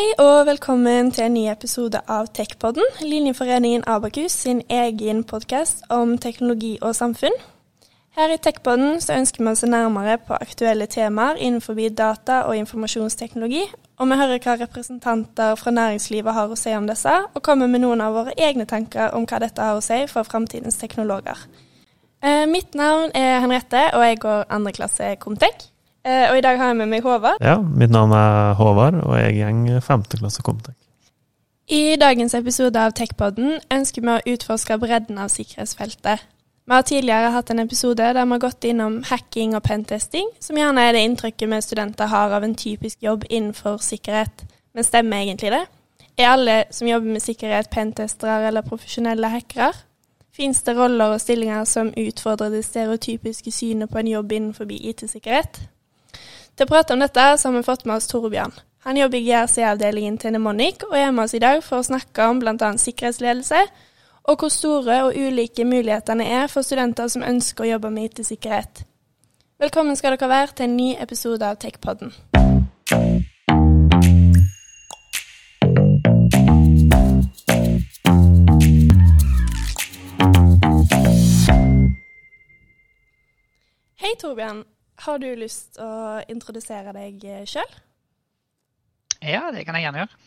Hei og velkommen til en ny episode av Techpodden, Linjeforeningen Abakus sin egen podkast om teknologi og samfunn. Her i Techpodden så ønsker vi å se nærmere på aktuelle temaer innenfor data og informasjonsteknologi, og vi hører hva representanter fra næringslivet har å si om disse, og kommer med noen av våre egne tanker om hva dette har å si for framtidens teknologer. Eh, mitt navn er Henriette, og jeg går andre klasse Comtec. Eh, og i dag har jeg med meg Håvard. Ja, mitt navn er Håvard, og jeg går femteklasse Comtec. I dagens episode av Techpodden ønsker vi å utforske bredden av sikkerhetsfeltet. Vi har tidligere hatt en episode der vi har gått innom hacking og pentesting, som gjerne er det inntrykket vi studenter har av en typisk jobb innenfor sikkerhet. Men stemmer egentlig det? Er alle som jobber med sikkerhet pentestere eller profesjonelle hackere? Fins det roller og stillinger som utfordrer det stereotypiske synet på en jobb innenfor IT-sikkerhet? Til å prate om dette så har vi fått med oss Torbjørn. Han jobber i GRC-avdelingen til Nemonic og er med oss i dag for å snakke om bl.a. sikkerhetsledelse, og hvor store og ulike mulighetene er for studenter som ønsker å jobbe med IT-sikkerhet. Velkommen skal dere være til en ny episode av Techpodden. Hei, Torbjørn. Har du lyst til å introdusere deg sjøl? Ja, det kan jeg gjerne gjøre.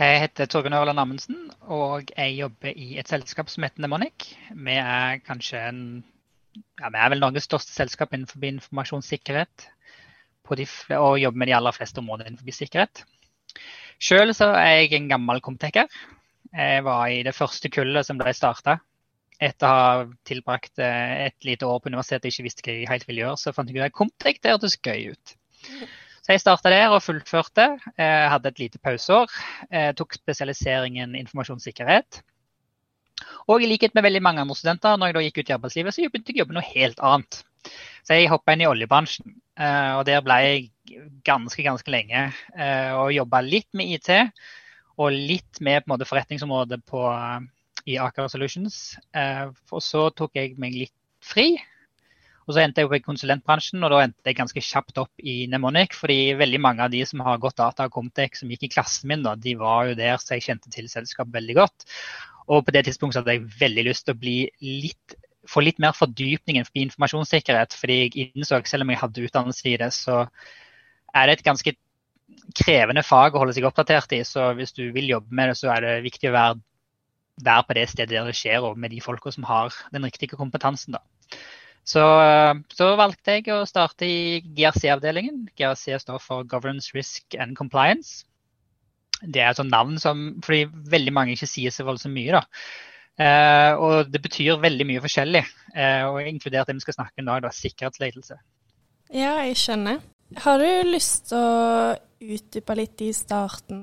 Jeg heter Torbjørn Ørland Amundsen, og jeg jobber i et selskap som heter Nemonic. Vi er kanskje en, ja, vi er vel Norges største selskap innenfor informasjonssikkerhet. De, og jobber med de aller fleste områdene innenfor sikkerhet. Sjøl er jeg en gammel komtekker. Jeg var i det første kullet som ble starta etter å ha tilbrakt eh, et lite år på universitetet og ikke visste hva jeg helt ville gjøre, så fant jeg ut at der, det hørtes gøy ut. Så jeg starta der og fullførte. Jeg hadde et lite pauseår. Jeg tok spesialiseringen informasjonssikkerhet. Og i likhet med veldig mange andre studenter, når jeg da gikk ut i arbeidslivet, så begynte jeg å jobbe noe helt annet. Så jeg hoppa inn i oljebransjen, eh, og der ble jeg ganske, ganske lenge. Eh, og jobba litt med IT, og litt med på en måte, forretningsområdet på i Aker Solutions. Eh, og så tok jeg meg litt fri. Og så endte jeg opp i konsulentbransjen, og da endte jeg ganske kjapt opp i Nemonic. fordi veldig mange av de som har gått data og Comtec, som gikk i klassen min, da, de var jo der, så jeg kjente til selskapet veldig godt. Og på det tidspunktet hadde jeg veldig lyst til å bli litt, få litt mer fordypning i informasjonssikkerhet. Fordi jeg innså, selv om jeg hadde utdannelse i det, så er det et ganske krevende fag å holde seg oppdatert i. Så hvis du vil jobbe med det, så er det viktig å være være på det stedet der det skjer, og med de folka som har den riktige kompetansen. Da. Så, så valgte jeg å starte i GRC-avdelingen. GRC står for Governance, Risk and Compliance. Det er et sånt navn som fordi veldig mange ikke sier så voldsomt mye. da. Eh, og det betyr veldig mye forskjellig, eh, og inkludert det vi skal snakke om i dag, da, sikkerhetsledelse. Ja, jeg skjønner. Har du lyst til å utdype litt i starten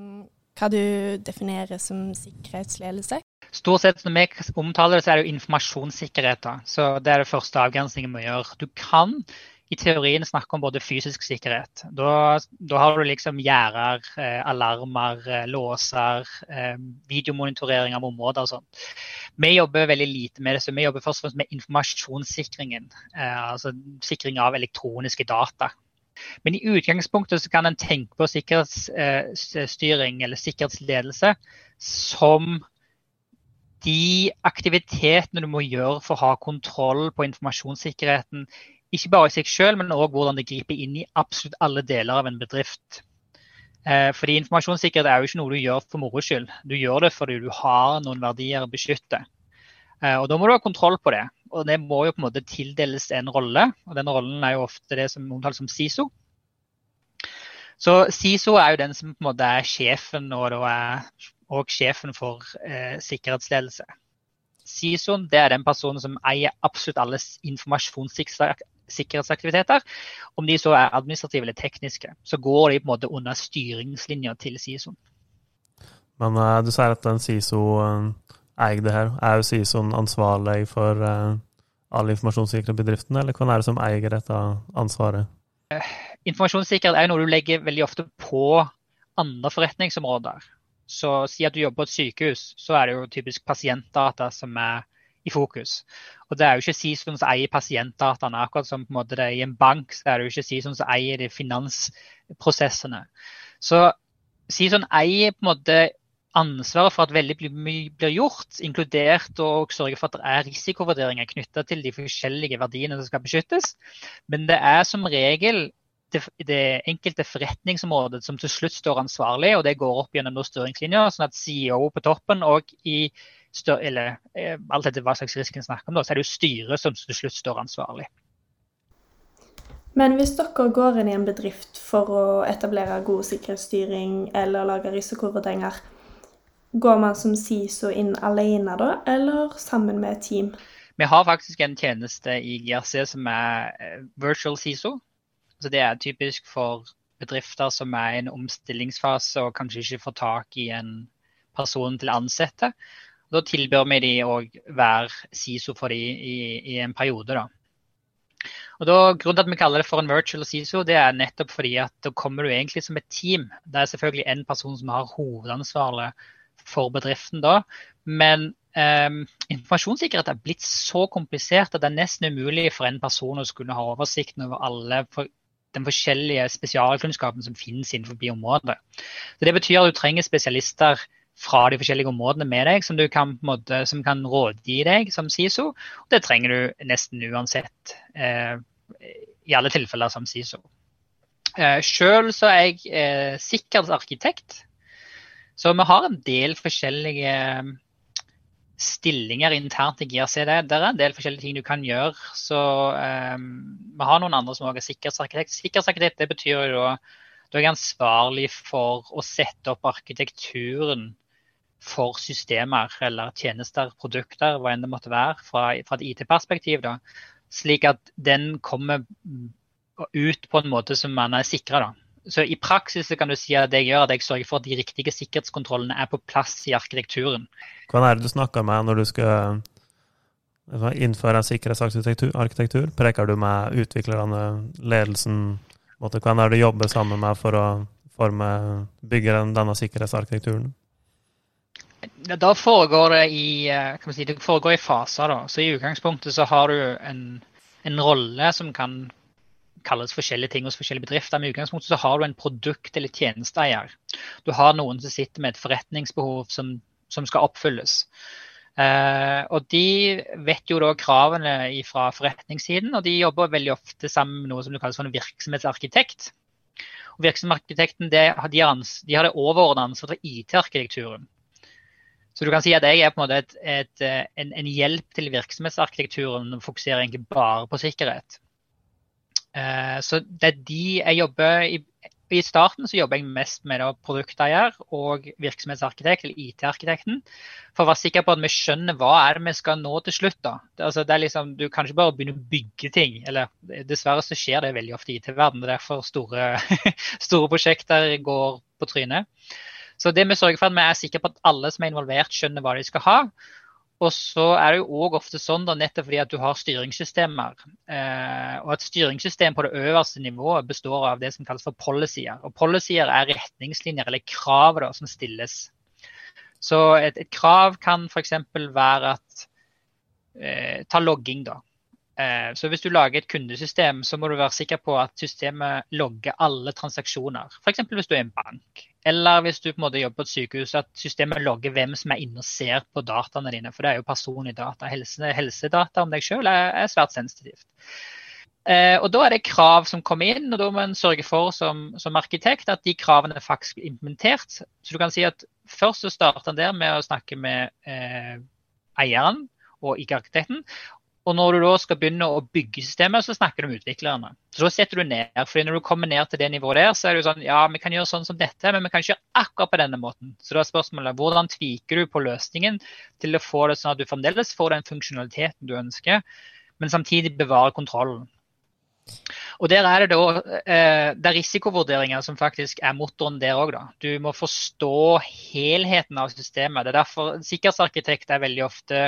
hva du definerer som sikkerhetsledelse? Stort sett når vi omtaler det, så er det jo informasjonssikkerhet. Da. Så Det er det første avgrensningen vi gjør. Du kan i teorien snakke om både fysisk sikkerhet. Da, da har du liksom gjerder, eh, alarmer, eh, låser, eh, videomonitorering av områder og sånn. Vi jobber veldig lite med det, så vi jobber først og fremst med informasjonssikringen. Eh, altså sikring av elektroniske data. Men i utgangspunktet så kan en tenke på sikkerhetsstyring eller sikkerhetsledelse som de aktivitetene du må gjøre for å ha kontroll på informasjonssikkerheten, ikke bare i seg selv, men òg hvordan det griper inn i absolutt alle deler av en bedrift. Eh, fordi informasjonssikkerhet er jo ikke noe du gjør for moro skyld. Du gjør det fordi du har noen verdier å beskytte. Eh, og Da må du ha kontroll på det. Og det må jo på en måte tildeles en rolle. og Den rollen er jo ofte det som omtales som SISO. Så SISO er jo den som på en måte er sjefen og da er og sjefen for eh, sikkerhetsledelse. CISOen det er den personen som eier absolutt alle informasjonssikkerhetsaktiviteter. Om de så er administrative eller tekniske, så går de på en måte under styringslinja til CISOen. Men uh, du sier at den CISO uh, eier det her. Er jo CISOen ansvarlig for uh, all informasjonssikkerhet i bedriften, eller hvem er det som eier dette ansvaret? informasjonssikkerhet er noe du legger veldig ofte på andre forretningsområder. Så si at du jobber på et sykehus, så er det jo typisk pasientdata som er i fokus. Og det er jo ikke SISON som eier pasientdataene. Akkurat som på en måte det er i en bank, så er det jo ikke SISON som eier de finansprosessene. Så si sånn, eier på en måte ansvaret for at veldig mye blir gjort, inkludert å sørge for at det er risikovurderinger knytta til de forskjellige verdiene som skal beskyttes. Men det er som regel det, det enkelte forretningsområdet som til slutt står ansvarlig, og det går opp gjennom styringslinjer, sånn at CEO på toppen og i stør, eller eh, alt etter hva slags risken snakker om, da, så er det jo styret som til slutt står ansvarlig. Men hvis dere går inn i en bedrift for å etablere god sikkerhetsstyring eller lage risikovurderinger, går man som SISO inn alene da, eller sammen med et team? Vi har faktisk en tjeneste i GRC som er eh, virtual SISO. Så det er typisk for bedrifter som er i en omstillingsfase og kanskje ikke får tak i en person til å ansette. Da tilbyr vi de å være SISO for de i, i en periode. da. Og da, Grunnen til at vi kaller det for en virtual CISO, det er nettopp fordi at da kommer du egentlig som et team. Det er selvfølgelig en person som har hovedansvaret for bedriften da. Men eh, informasjonssikkerhet er blitt så komplisert at det er nesten umulig for en person å skulle ha oversikten over alle den forskjellige spesialkunnskapen som finnes innenfor området. Så Det betyr at du trenger spesialister fra de forskjellige områdene med deg, som, kan, måte, som kan rådgi deg som SISO. Og det trenger du nesten uansett, eh, i alle tilfeller som SISO. Eh, Sjøl er jeg eh, sikkerhetsarkitekt, så vi har en del forskjellige stillinger internt i GRC. Det, det er en del forskjellige ting du kan gjøre. Så um, vi har noen andre som også er sikkerhetsarkitekt. Sikkerhetsarkitekt det betyr jo da du er ansvarlig for å sette opp arkitekturen for systemer eller tjenester, produkter, hva enn det måtte være, fra, fra et IT-perspektiv. Slik at den kommer ut på en måte som man er sikra. Så I praksis kan du si at det jeg gjør at jeg sørger for at de riktige sikkerhetskontrollene er på plass i arkitekturen. Hva er det du snakker med når du skal innføre en sikkerhetsarkitektur? Preker du med utviklerne, ledelsen? Hva er det du jobber sammen med for å forme, bygge denne sikkerhetsarkitekturen? Da foregår det i, eh, si, det foregår i faser. Da. Så I utgangspunktet så har du en, en rolle som kan kalles forskjellige ting hos forskjellige bedrifter. Men i utgangspunktet så har du en produkt- eller tjenesteeier. Du har noen som sitter med et forretningsbehov som, som skal oppfylles. Eh, og De vet jo da kravene fra forretningssiden, og de jobber veldig ofte sammen med noe som du kaller for en virksomhetsarkitekt. Og Virksomhetsarkitekten de, de, har det overordnede ansvaret for IT-arkitekturen. Så du kan si at jeg er på en måte et, et, eh, en, en, hjelp til virksomhetsarkitekturen og fokuserer egentlig bare på sikkerhet. Uh, så det er de jeg jobber i, i starten så jobber jeg mest med produkteier og virksomhetsarkitekt, eller IT-arkitekten, for å være sikker på at vi skjønner hva er det vi skal nå til slutt. da. Det, altså, det er liksom, du kan ikke bare begynne å bygge ting. eller Dessverre så skjer det veldig ofte i IT-verdenen. Det er derfor store, store prosjekter går på trynet. Så det vi sørger for at vi er sikre på at alle som er involvert, skjønner hva de skal ha. Og så er det jo òg ofte sånn da, nettopp fordi at du har styringssystemer. Eh, og et styringssystem på det øverste nivået består av det som kalles for policyer. Og policyer er retningslinjer eller krav da, som stilles. Så et, et krav kan f.eks. være at eh, Ta logging, da. Eh, så hvis du lager et kundesystem, så må du være sikker på at systemet logger alle transaksjoner. F.eks. hvis du er en bank. Eller hvis du på en måte jobber på et sykehus, at systemet logger hvem som er inne og ser på dataene dine. For det er jo personlige data. Helse, helsedata om deg sjøl er, er, svært sensitivt. Eh, og Da er det krav som kommer inn, og da må en sørge for som, som, arkitekt at de kravene er faktisk implementert. Så du kan si at Først så starter en der med å snakke med eh, eieren og ikke-arkitekten. Og når du da skal begynne å bygge systemet, så snakker du med utviklerne. Så da setter du ned. fordi når du kommer ned til det nivået der, så er det jo sånn ja, vi kan gjøre sånn som dette, men vi kan ikke gjøre akkurat på denne måten. Så da er spørsmålet hvordan tviker du på løsningen til å få det sånn at du fremdeles får den funksjonaliteten du ønsker, men samtidig bevarer kontrollen. Og der er det da eh, det er risikovurderinger som faktisk er motoren der òg. Du må forstå helheten av systemet. Det er derfor sikkerhetsarkitekt er veldig ofte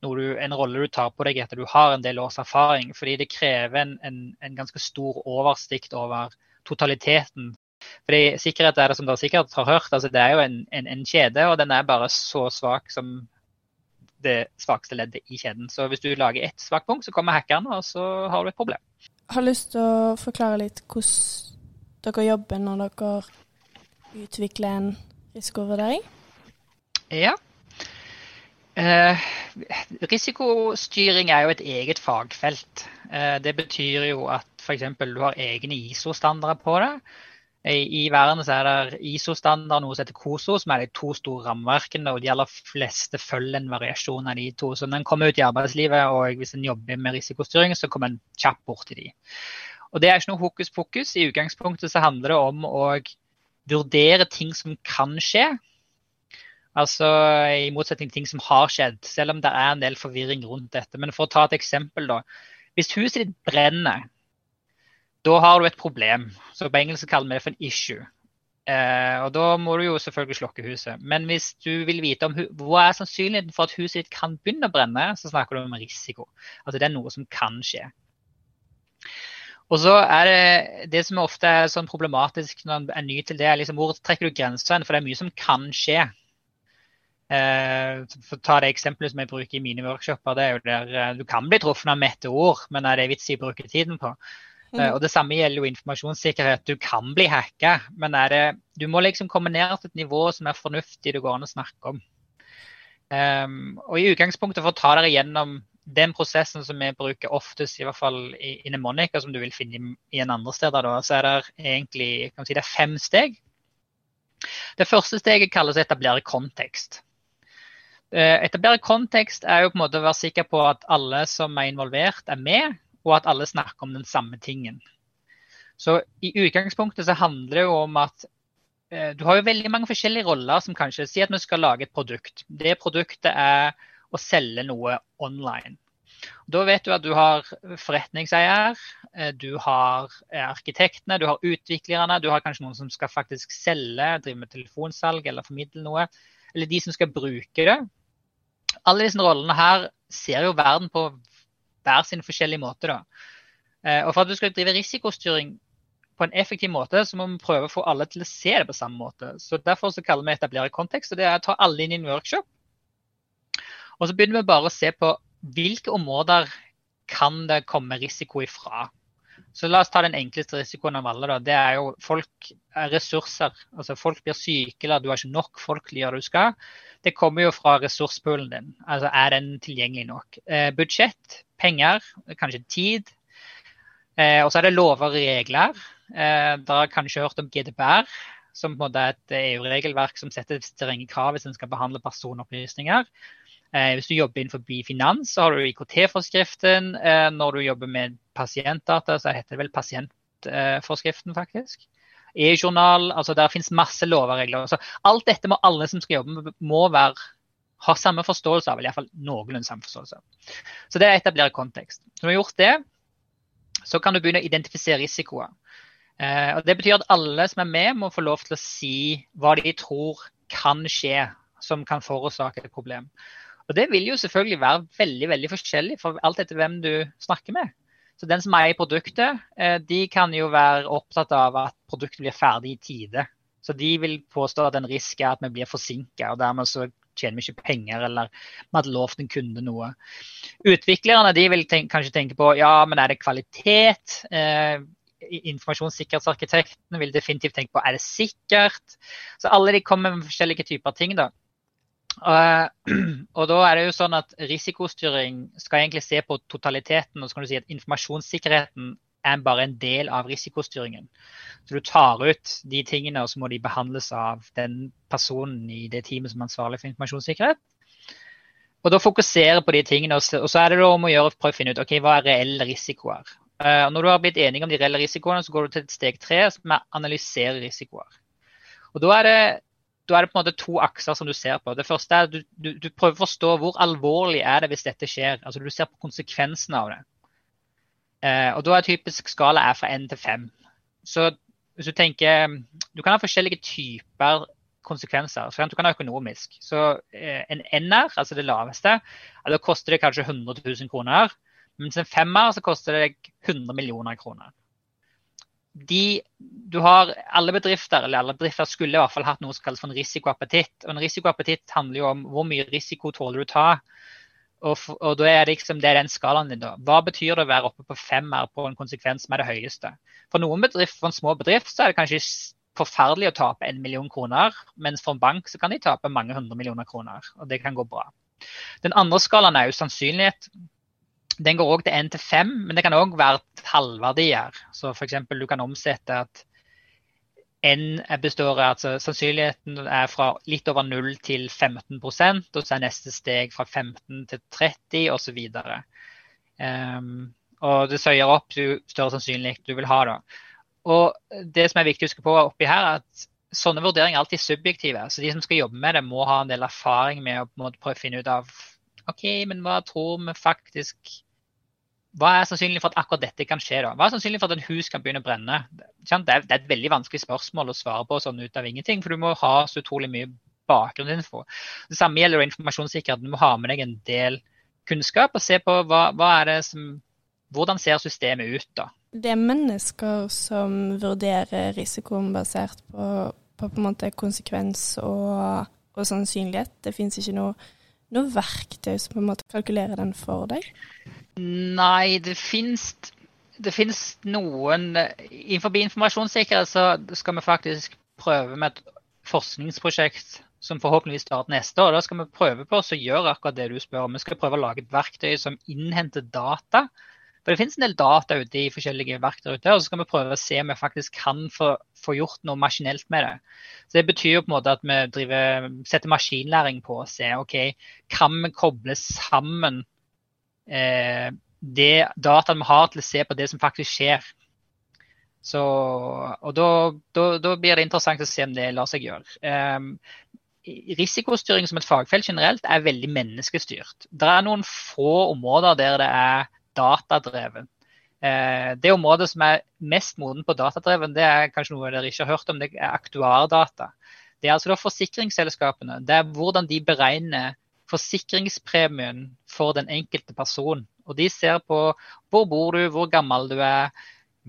du, en rolle du tar på deg etter du har en del års erfaring. Fordi det krever en, en, en ganske stor oversikt over totaliteten. Fordi Sikkerhet er det som dere sikkert har hørt, altså det er jo en, en, kjede, og den er bare så svak som det svakeste leddet i kjeden. Så hvis du lager ett svakt punkt, så kommer hackeren, og så har du et problem. Jeg har lyst til å forklare litt hvordan dere jobber når dere utvikler en risikovurdering? Ja. Eh, risikostyring er jo et eget fagfelt. Eh, det betyr jo at f.eks. du har egne ISO-standarder på det. I, I, verden så er det ISO-standard noe som heter COSO, som er de to store rammeverkene. og De aller fleste følger en variasjon av de to. Så når en kommer ut i arbeidslivet og hvis en jobber med risikostyring, så kommer en kjapt borti de. Og Det er ikke noe hokus pokus. I utgangspunktet så handler det om å vurdere ting som kan skje. Altså I motsetning til ting som har skjedd, selv om det er en del forvirring rundt dette. Men for å ta et eksempel, da. Hvis huset ditt brenner, da har du et problem. Så på engelsk kaller vi det for en issue. Eh, og Da må du jo selvfølgelig slokke huset. Men hvis du vil vite om hva er sannsynligheten for at huset ditt kan begynne å brenne, så snakker du om risiko. Altså det er noe som kan skje. Og så er det det som ofte er sånn problematisk når en er ny til det, er liksom hvor trekker du grensen? For det er mye som kan skje. Eh, for å ta det eksempelet som jeg bruker i mine workshoper, det er jo der eh, du kan bli truffet av meteor, men er det vits i å bruke tiden på? Mm. Eh, og Det samme gjelder jo informasjonssikkerhet. Du kan bli hacka, men det, du må liksom komme ned til et nivå som er fornuftig det går an å snakke om. Um, og I utgangspunktet for å ta dere gjennom den prosessen som vi bruker oftest, i hvert fall i, i Mnemonic, som du vil finne igjen andre steder, da, så er det egentlig kan si det er fem steg. Det første steget kalles å etablere kontekst. Eh, etablere kontekst er jo på en måte å være sikker på at alle som er involvert, er med, og at alle snakker om den samme tingen. Så I utgangspunktet så handler det jo om at eh, du har jo veldig mange forskjellige roller som kanskje sier at vi skal lage et produkt. Det produktet er å selge noe online. Da vet du at du har forretningseier, eh, du har eh, arkitektene, du har utviklerne, du har kanskje noen som skal faktisk selge, drive med telefonsalg eller formidle noe. Eller de som skal bruke det. Alle disse rollene her ser jo verden på hver sin forskjellige måte. Da. Eh, og For at du skal drive risikostyring på en effektiv måte, så må vi prøve å få alle til å se det på samme måte. Så Derfor så kaller vi etablere kontekst. og Det er å ta alle inn i en workshop og så begynner vi bare å se på hvilke områder kan det komme risiko ifra. Så la oss ta den enkleste risikoen av alle. Da. Det er jo folk er ressurser. Altså folk blir syke eller du har ikke nok folk til å gjøre det du skal. Det kommer jo fra ressurspoolen din. Altså er den tilgjengelig nok. Eh, budsjett, penger, kanskje tid. Eh, og så er det lover og regler. Eh, dere har kanskje hørt om GDPR, som på en måte er et EU-regelverk som setter strenge krav hvis en skal behandle personopplysninger. Eh, hvis du jobber innenfor finans, så har du IKT-forskriften. Eh, når du jobber med pasientdata, så heter det vel pasientforskriften, faktisk. E-journal. altså Der finnes masse lover Så alt dette må alle som skal jobbe med, må være, ha samme forståelse av, eller iallfall noenlunde samme forståelse. Så det er å etablere kontekst. Når du har gjort det, så kan du begynne å identifisere risikoer. Eh, og Det betyr at alle som er med, må få lov til å si hva de tror kan skje som kan forårsake et problem. Og Det vil jo selvfølgelig være veldig veldig forskjellig for alt etter hvem du snakker med. Så Den som eier produktet, eh, de kan jo være opptatt av at produktet blir ferdig i tide. Så de vil påstå at en risk er at vi blir forsinka, og dermed så tjener vi ikke penger eller vi hadde lovt en kunde noe. Utviklerne de vil tenke, kanskje tenke på ja, men er det kvalitet? Eh, informasjonssikkerhetsarkitekten vil definitivt tenke på er det sikkert? Så alle de kommer med forskjellige typer ting. da. Uh, og da er det jo sånn at Risikostyring skal egentlig se på totaliteten. og så kan du si at Informasjonssikkerheten er bare en del av risikostyringen. Så Du tar ut de tingene, og så må de behandles av den personen i det teamet som er ansvarlig for informasjonssikkerhet. Og da fokusere på de tingene, og så er det da om å gjøre prøve å finne ut ok, hva er reelle risikoer. Og når du har blitt enig om de reelle risikoene, så går du til et steg tre, som er analysere risikoer. Og Da er det da er det på en måte to akser som du ser på. Det første er at du, du, du, prøver å forstå hvor alvorlig er det hvis dette skjer. Altså Du ser på konsekvensene av det. Eh, og Da er typisk skala er fra én til fem. Så hvis du tenker Du kan ha forskjellige typer konsekvenser. Så du kan ha økonomisk. Så eh, En er, altså det laveste, da koster det kanskje 100 000 kroner. Mens en femmer så koster det 100 millioner kroner de, du har alle bedrifter, eller alle bedrifter skulle i hvert fall hatt noe som kalles for en risikoappetitt. Og en risikoappetitt handler jo om hvor mye risiko tåler du ta. Og, og da er det, liksom, det er den skalaen din. da. Hva betyr det å være oppe på femmer på en konsekvens som er det høyeste? For noen bedrift, for en små bedrift så er det kanskje forferdelig å tape en million kroner, mens for en bank så kan de tape mange hundre millioner kroner. Og det kan gå bra. Den andre skalaen er jo sannsynlighet. Den går òg til 1 til 5, men det kan òg være halvverdier. Så f.eks. du kan omsette at N består altså Sannsynligheten er fra litt over 0 til 15 og så er neste steg fra 15 til 30 osv. Um, og det søyer opp jo større sannsynlighet du vil ha. da. Og det som er viktig å huske på oppi her, er at sånne vurderinger er alltid subjektive. Så de som skal jobbe med det, må ha en del erfaring med å prøve å finne ut av OK, men hva tror vi faktisk Hva er sannsynlig for at akkurat dette kan skje? da? Hva er sannsynlig for at en hus kan begynne å brenne? Det er, et veldig vanskelig spørsmål å svare på sånn ut av ingenting, for du må ha så utrolig mye bakgrunnsinfo. Det samme gjelder informasjonssikkerhet. Du må ha med deg en del kunnskap og se på hva, hva som hvordan ser systemet ut da? Det er mennesker som vurderer risikoen basert på, på, på konsekvens og, og sannsynlighet. Det finnes ikke noe, noe, verktøy som kalkulerer den for deg? Nei, det finnes, det finnes noen Innenfor informasjonssikkerhet så skal vi faktisk prøve med et forskningsprosjekt som forhåpentligvis starter neste år. Da skal vi prøve på å gjøre akkurat det du spør om. Vi skal prøve å lage et verktøy som innhenter data for Det finnes en del data ute i forskjellige verktøy ute, og så skal vi prøve å se om vi faktisk kan få, få, gjort noe maskinelt med det. Så Det betyr jo på en måte at vi driver, setter maskinlæring på å se ok, kan vi koble sammen eh, det dataen vi har til å se på det som faktisk skjer. Så, og da, da, da, blir det interessant å se om det lar seg gjøre. Um, risikostyring som et fagfelt generelt er veldig menneskestyrt. Det er noen få områder der det er datadreven. Eh, det området som er mest moden på datadreven, det er kanskje noe dere ikke har hørt om, det er aktuardata. Det er altså da forsikringsselskapene. Det er hvordan de beregner forsikringspremien for den enkelte person. Og De ser på hvor bor du, hvor gammel du er.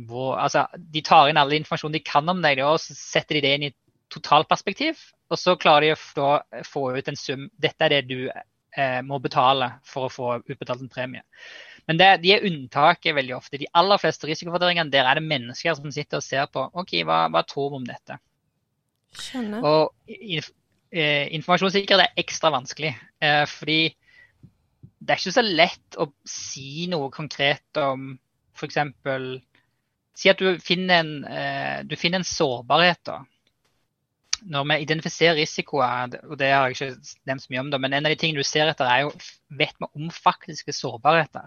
Hvor, altså, de tar inn all informasjon de kan om deg, og så setter de det inn i totalperspektiv. Og så klarer de å få ut en sum. Dette er det du eh, må betale for å få utbetalt en premie. Men det, de er unntaket veldig ofte. De aller fleste risikovurderingene der er det mennesker som sitter og ser på ok, hva, hva tror vi om dette. Skjønner. Og informasjonssikkerhet er ekstra vanskelig. Eh, fordi det er ikke så lett å si noe konkret om f.eks. Si at du finner en, eh, du finner en sårbarhet. da når vi identifiserer risikoer, og det har jeg ikke nevnt så mye om, da, men en av de tingene du ser etter, er jo vet vi om faktiske sårbarheter.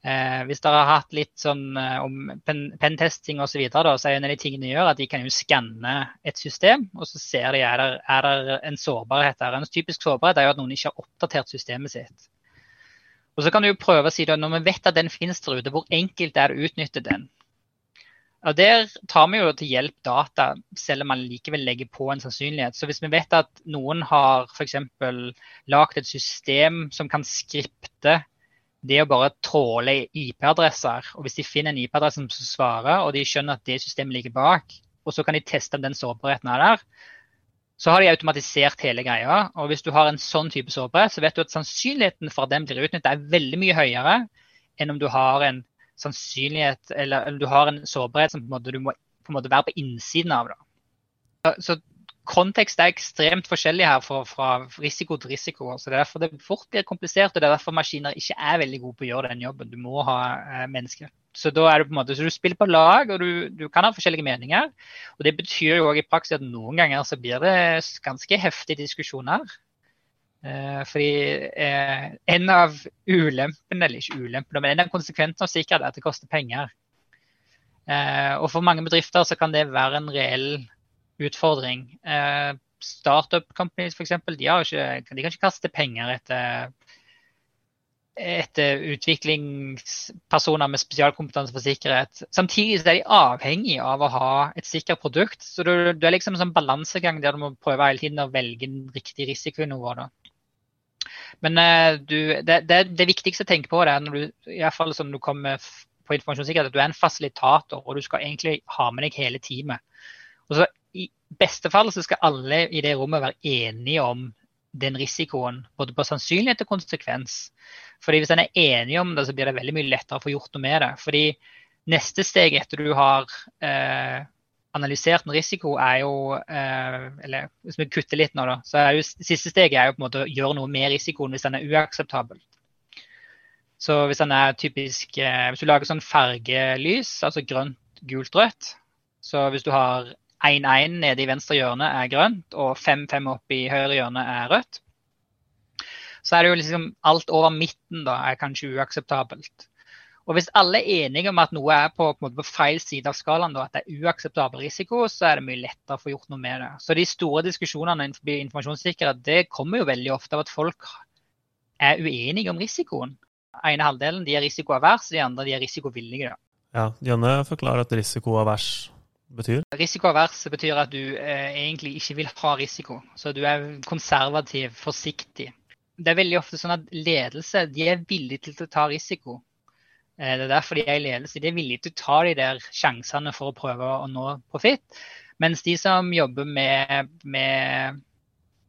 Eh, hvis dere har hatt litt sånn eh, om pentesting pen osv., så, så er en av de tingene de gjør at de kan jo skanne et system, og så ser de er det er en sårbarhet der. En typisk sårbarhet er jo at noen ikke har oppdatert systemet sitt. Og så kan du jo prøve å si at Når vi vet at den finnes der ute, hvor enkelt er det å utnytte den? Og Der tar vi jo til hjelp data, selv om man likevel legger på en sannsynlighet. Så Hvis vi vet at noen har f.eks. lagd et system som kan skripte det å bare tråle IP-adresser, og hvis de finner en IP-adresse som svarer, og de skjønner at det systemet ligger bak, og så kan de teste om den sårbarheten er der, så har de automatisert hele greia. Og hvis du har en sånn type sårbarhet, så vet du at sannsynligheten for at den blir utnyttet, er veldig mye høyere enn om du har en sannsynlighet, eller, eller du har en sårbarhet som på en måte, du må på en måte være på innsiden av. Da. Så kontekst er ekstremt forskjellig her fra, fra, risiko til risiko. så Det er derfor det fort blir komplisert, og det er derfor maskiner ikke er veldig gode på å gjøre den jobben. Du må ha eh, mennesker. Så da er det på en måte, så du spiller på lag, og du, du kan ha forskjellige meninger. og Det betyr jo også i praksis at noen ganger så blir det ganske heftige diskusjoner. Eh, fordi eh, en av ulempene, eller ikke ulempene, men en av konsekvensene er at det koster penger. Eh, og for mange bedrifter så kan det være en reell utfordring. Eh, Startup companies f.eks. De, de kan ikke kaste penger etter, etter utviklingspersoner med spesialkompetanse for sikkerhet. Samtidig er de avhengig av å ha et sikkert produkt. Så du, du er liksom en sånn balansegang der du må prøve hele tiden å velge den riktige risikonivå. Da. Men uh, du, det, det, det, viktigste å tenke på det er når du, i fall når du kommer på informasjonssikkerhet, at du er en fasilitator og du skal egentlig ha med deg hele teamet. Og så I beste fall så skal alle i det rommet være enige om den risikoen, både på sannsynlighet og konsekvens. Fordi Hvis en er enig om det, så blir det veldig mye lettere å få gjort noe med det. Fordi Neste steg etter du har eh, analysert en risiko, er jo eh, Eller hvis vi kutter litt nå, da, så er jo siste steget er jo på en måte å gjøre noe med risikoen hvis den er uakseptabel. Så hvis den er typisk eh, Hvis du lager sånn fargelys, altså grønt, gult, rødt Så hvis du har 1-1 nede i venstre hjørne er grønt, og 5-5 oppe i høyre hjørne er rødt, så er det jo liksom alt over midten da er kanskje uakseptabelt. Og Hvis alle er enige om at noe er på, på, på feil side av skalaen, da, at det er uakseptabel risiko, så er det mye lettere å få gjort noe med det. Så de store diskusjonene innenfor informasjonssikkerhet det kommer jo veldig ofte av at folk er uenige om risikoen. Den ene halvdelen de er risikoavers, de andre de er risikovillige. Da. Ja, Janne forklarer at risikoavers betyr? Risikoavers betyr at du eh, egentlig ikke vil ha risiko. Så du er konservativ, forsiktig. Det er veldig ofte sånn at ledelse de er villige til å ta risiko. Eh, det er derfor de er i ledelse. De er villige til å ta de der sjansene for å prøve å nå profitt. Mens de som jobber med, med,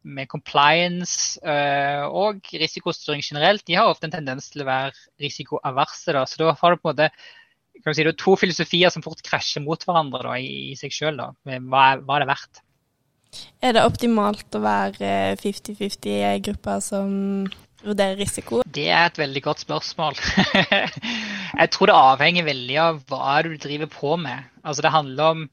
med compliance øh, og risikostyring generelt, de har ofte en tendens til å være risikoaverse. Så da har du på en måte kan si, det er to filosofier som fort krasjer mot hverandre da, i, i, seg sjøl. Hva, hva er det verdt? Er det optimalt å være 50-50 i ei gruppe som vurderer risiko? Det er et veldig godt spørsmål. jeg tror det avhenger veldig av hva du driver på med. Altså Det handler om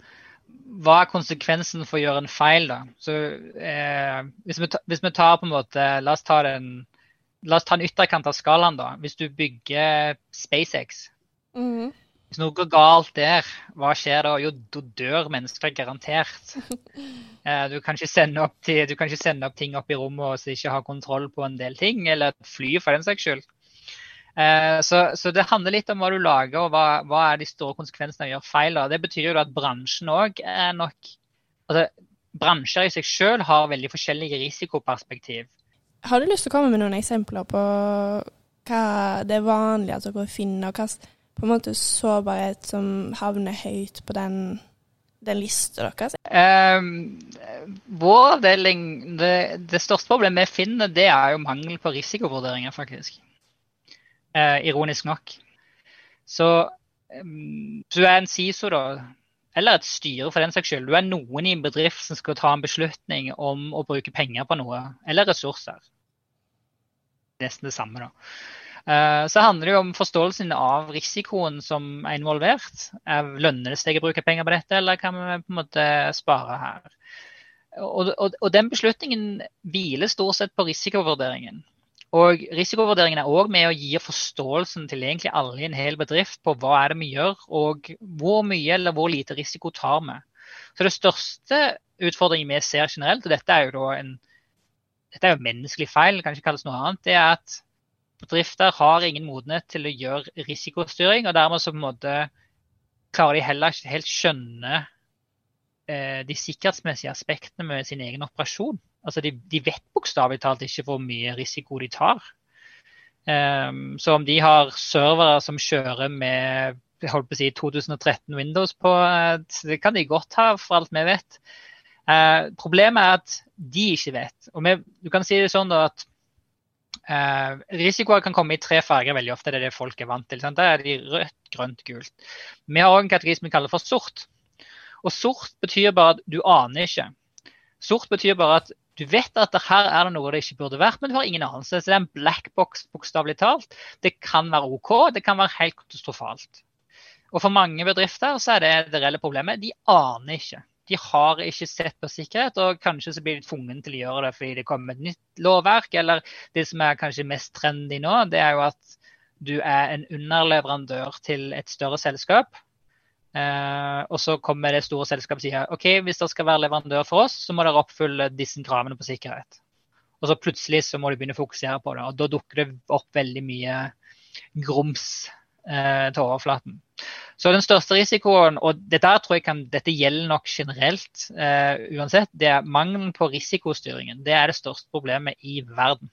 hva er konsekvensen for å gjøre en feil. da? Så eh, hvis, vi tar, hvis, vi tar, på en måte, La oss ta, den, la oss ta en ytterkant av skalaen. da. Hvis du bygger SpaceX, mm. Hvis noe går galt der, hva skjer da? Jo, da dør mennesker garantert. Eh, du kan, til, du kan, ikke sende opp ting opp i rommet og ikke ha kontroll på en del ting, eller fly for den saks skyld. Eh, så, så, det handler litt om hva du lager, og hva, hva er de store konsekvensene av å gjøre feil. Det betyr jo at bransjen òg er nok altså, Bransjer i seg sjøl har veldig forskjellige risikoperspektiv. Har du lyst til å komme med noen eksempler på hva det er vanlig at dere finner? og hva på en måte sårbarhet som havner høyt på den, den lista deres? Um, vår avdeling, det, det, største problemet vi finner, det er jo mangel på risikovurderinger, faktisk. Uh, ironisk nok. Så um, du er en SISO, da, eller et styre for den saks skyld. Du er noen i en bedrift som skal ta en beslutning om å bruke penger på noe, eller ressurser. Nesten det samme, da. Eh, så handler det jo om forståelsen av risikoen som er involvert. Lønner det seg å bruke penger på dette, eller kan vi på en måte spare her? Og, og, og den beslutningen hviler stort sett på risikovurderingen. Og Risikovurderingen er òg med å gi forståelsen til egentlig alle i en hel bedrift på hva er det vi gjør, og hvor mye eller hvor lite risiko tar vi. Så Det største utfordringen vi ser generelt, og dette er jo da en dette er jo menneskelig feil, det kan ikke kalles noe annet, det er at bedrifter har ingen modenhet til å gjøre risikostyring. og Dermed så på en måte klarer de heller ikke helt skjønne eh, de sikkerhetsmessige aspektene med sin egen operasjon. Altså De, de vet bokstavelig talt ikke hvor mye risiko de tar. Um, så om de har servere som kjører med holdt på å si 2013 Windows på, eh, det kan de godt ha, for alt vi vet. Uh, problemet er at de ikke vet. Og vi, du kan si det sånn da at Eh, risikoer kan komme i tre farger veldig ofte. Det er det folk er vant til. Sant? Da er de rødt, grønt, gult. Vi har òg en kategori som vi kaller for sort. Og sort betyr bare at du aner ikke. Sort betyr bare at du vet at her er det noe det ikke burde vært, men du har ingen anelse. Så det er en black box, bokstavelig talt. Det kan være OK, det kan være helt katastrofalt. Og for mange bedrifter så er det det reelle problemet. De aner ikke de har ikke sett på sikkerhet, og kanskje så blir de tvunget til å gjøre det fordi det kommer et nytt lovverk. Eller det som er kanskje mest trendy nå, det er jo at du er en underleverandør til et større selskap. Eh, og så kommer det store selskapet og sier OK, hvis dere skal være leverandør for oss, så må dere oppfylle disse kravene på sikkerhet. Og så plutselig så må du begynne å fokusere på det. Og da dukker det opp veldig mye grums eh, til overflaten. Så den største risikoen, og dette, kan, dette gjelder nok generelt uh, uansett, det er mangelen på risikostyringen. Det er det største problemet i verden.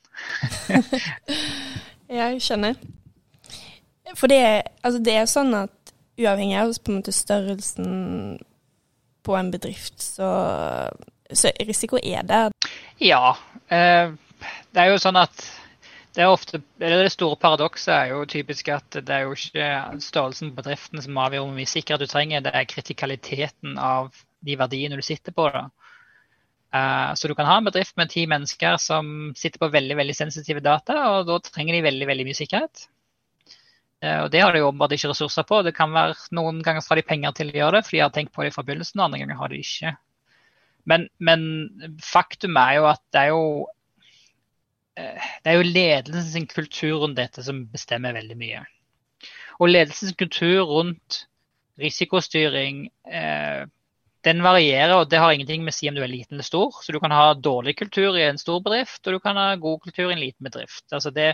jeg skjønner. For det, altså det, er sånn at uavhengig av på en måte størrelsen på en bedrift, så, så risiko er der. Ja. Uh, det er jo sånn at det, er ofte, det store paradokset er jo typisk at det er jo ikke størrelsen på bedriften som avgjør hvor mye sikkerhet du trenger, det er kritikaliteten av de verdiene du sitter på. da. Uh, så du kan ha en bedrift med ti mennesker som sitter på veldig veldig sensitive data, og da trenger de veldig veldig mye sikkerhet. Uh, og Det har de åpenbart ikke ressurser på. Det kan være Noen ganger har de penger til å gjøre det, for de har tenkt på det fra begynnelsen, og andre ganger har de ikke. Men, men faktum er jo at det er jo det er jo ledelsens kultur rundt dette som bestemmer veldig mye. Og ledelsens kultur rundt risikostyring eh, den varierer, og det har ingenting med å si om du er liten eller stor. Så du kan ha dårlig kultur i en stor bedrift, og du kan ha god kultur i en liten bedrift. Altså det,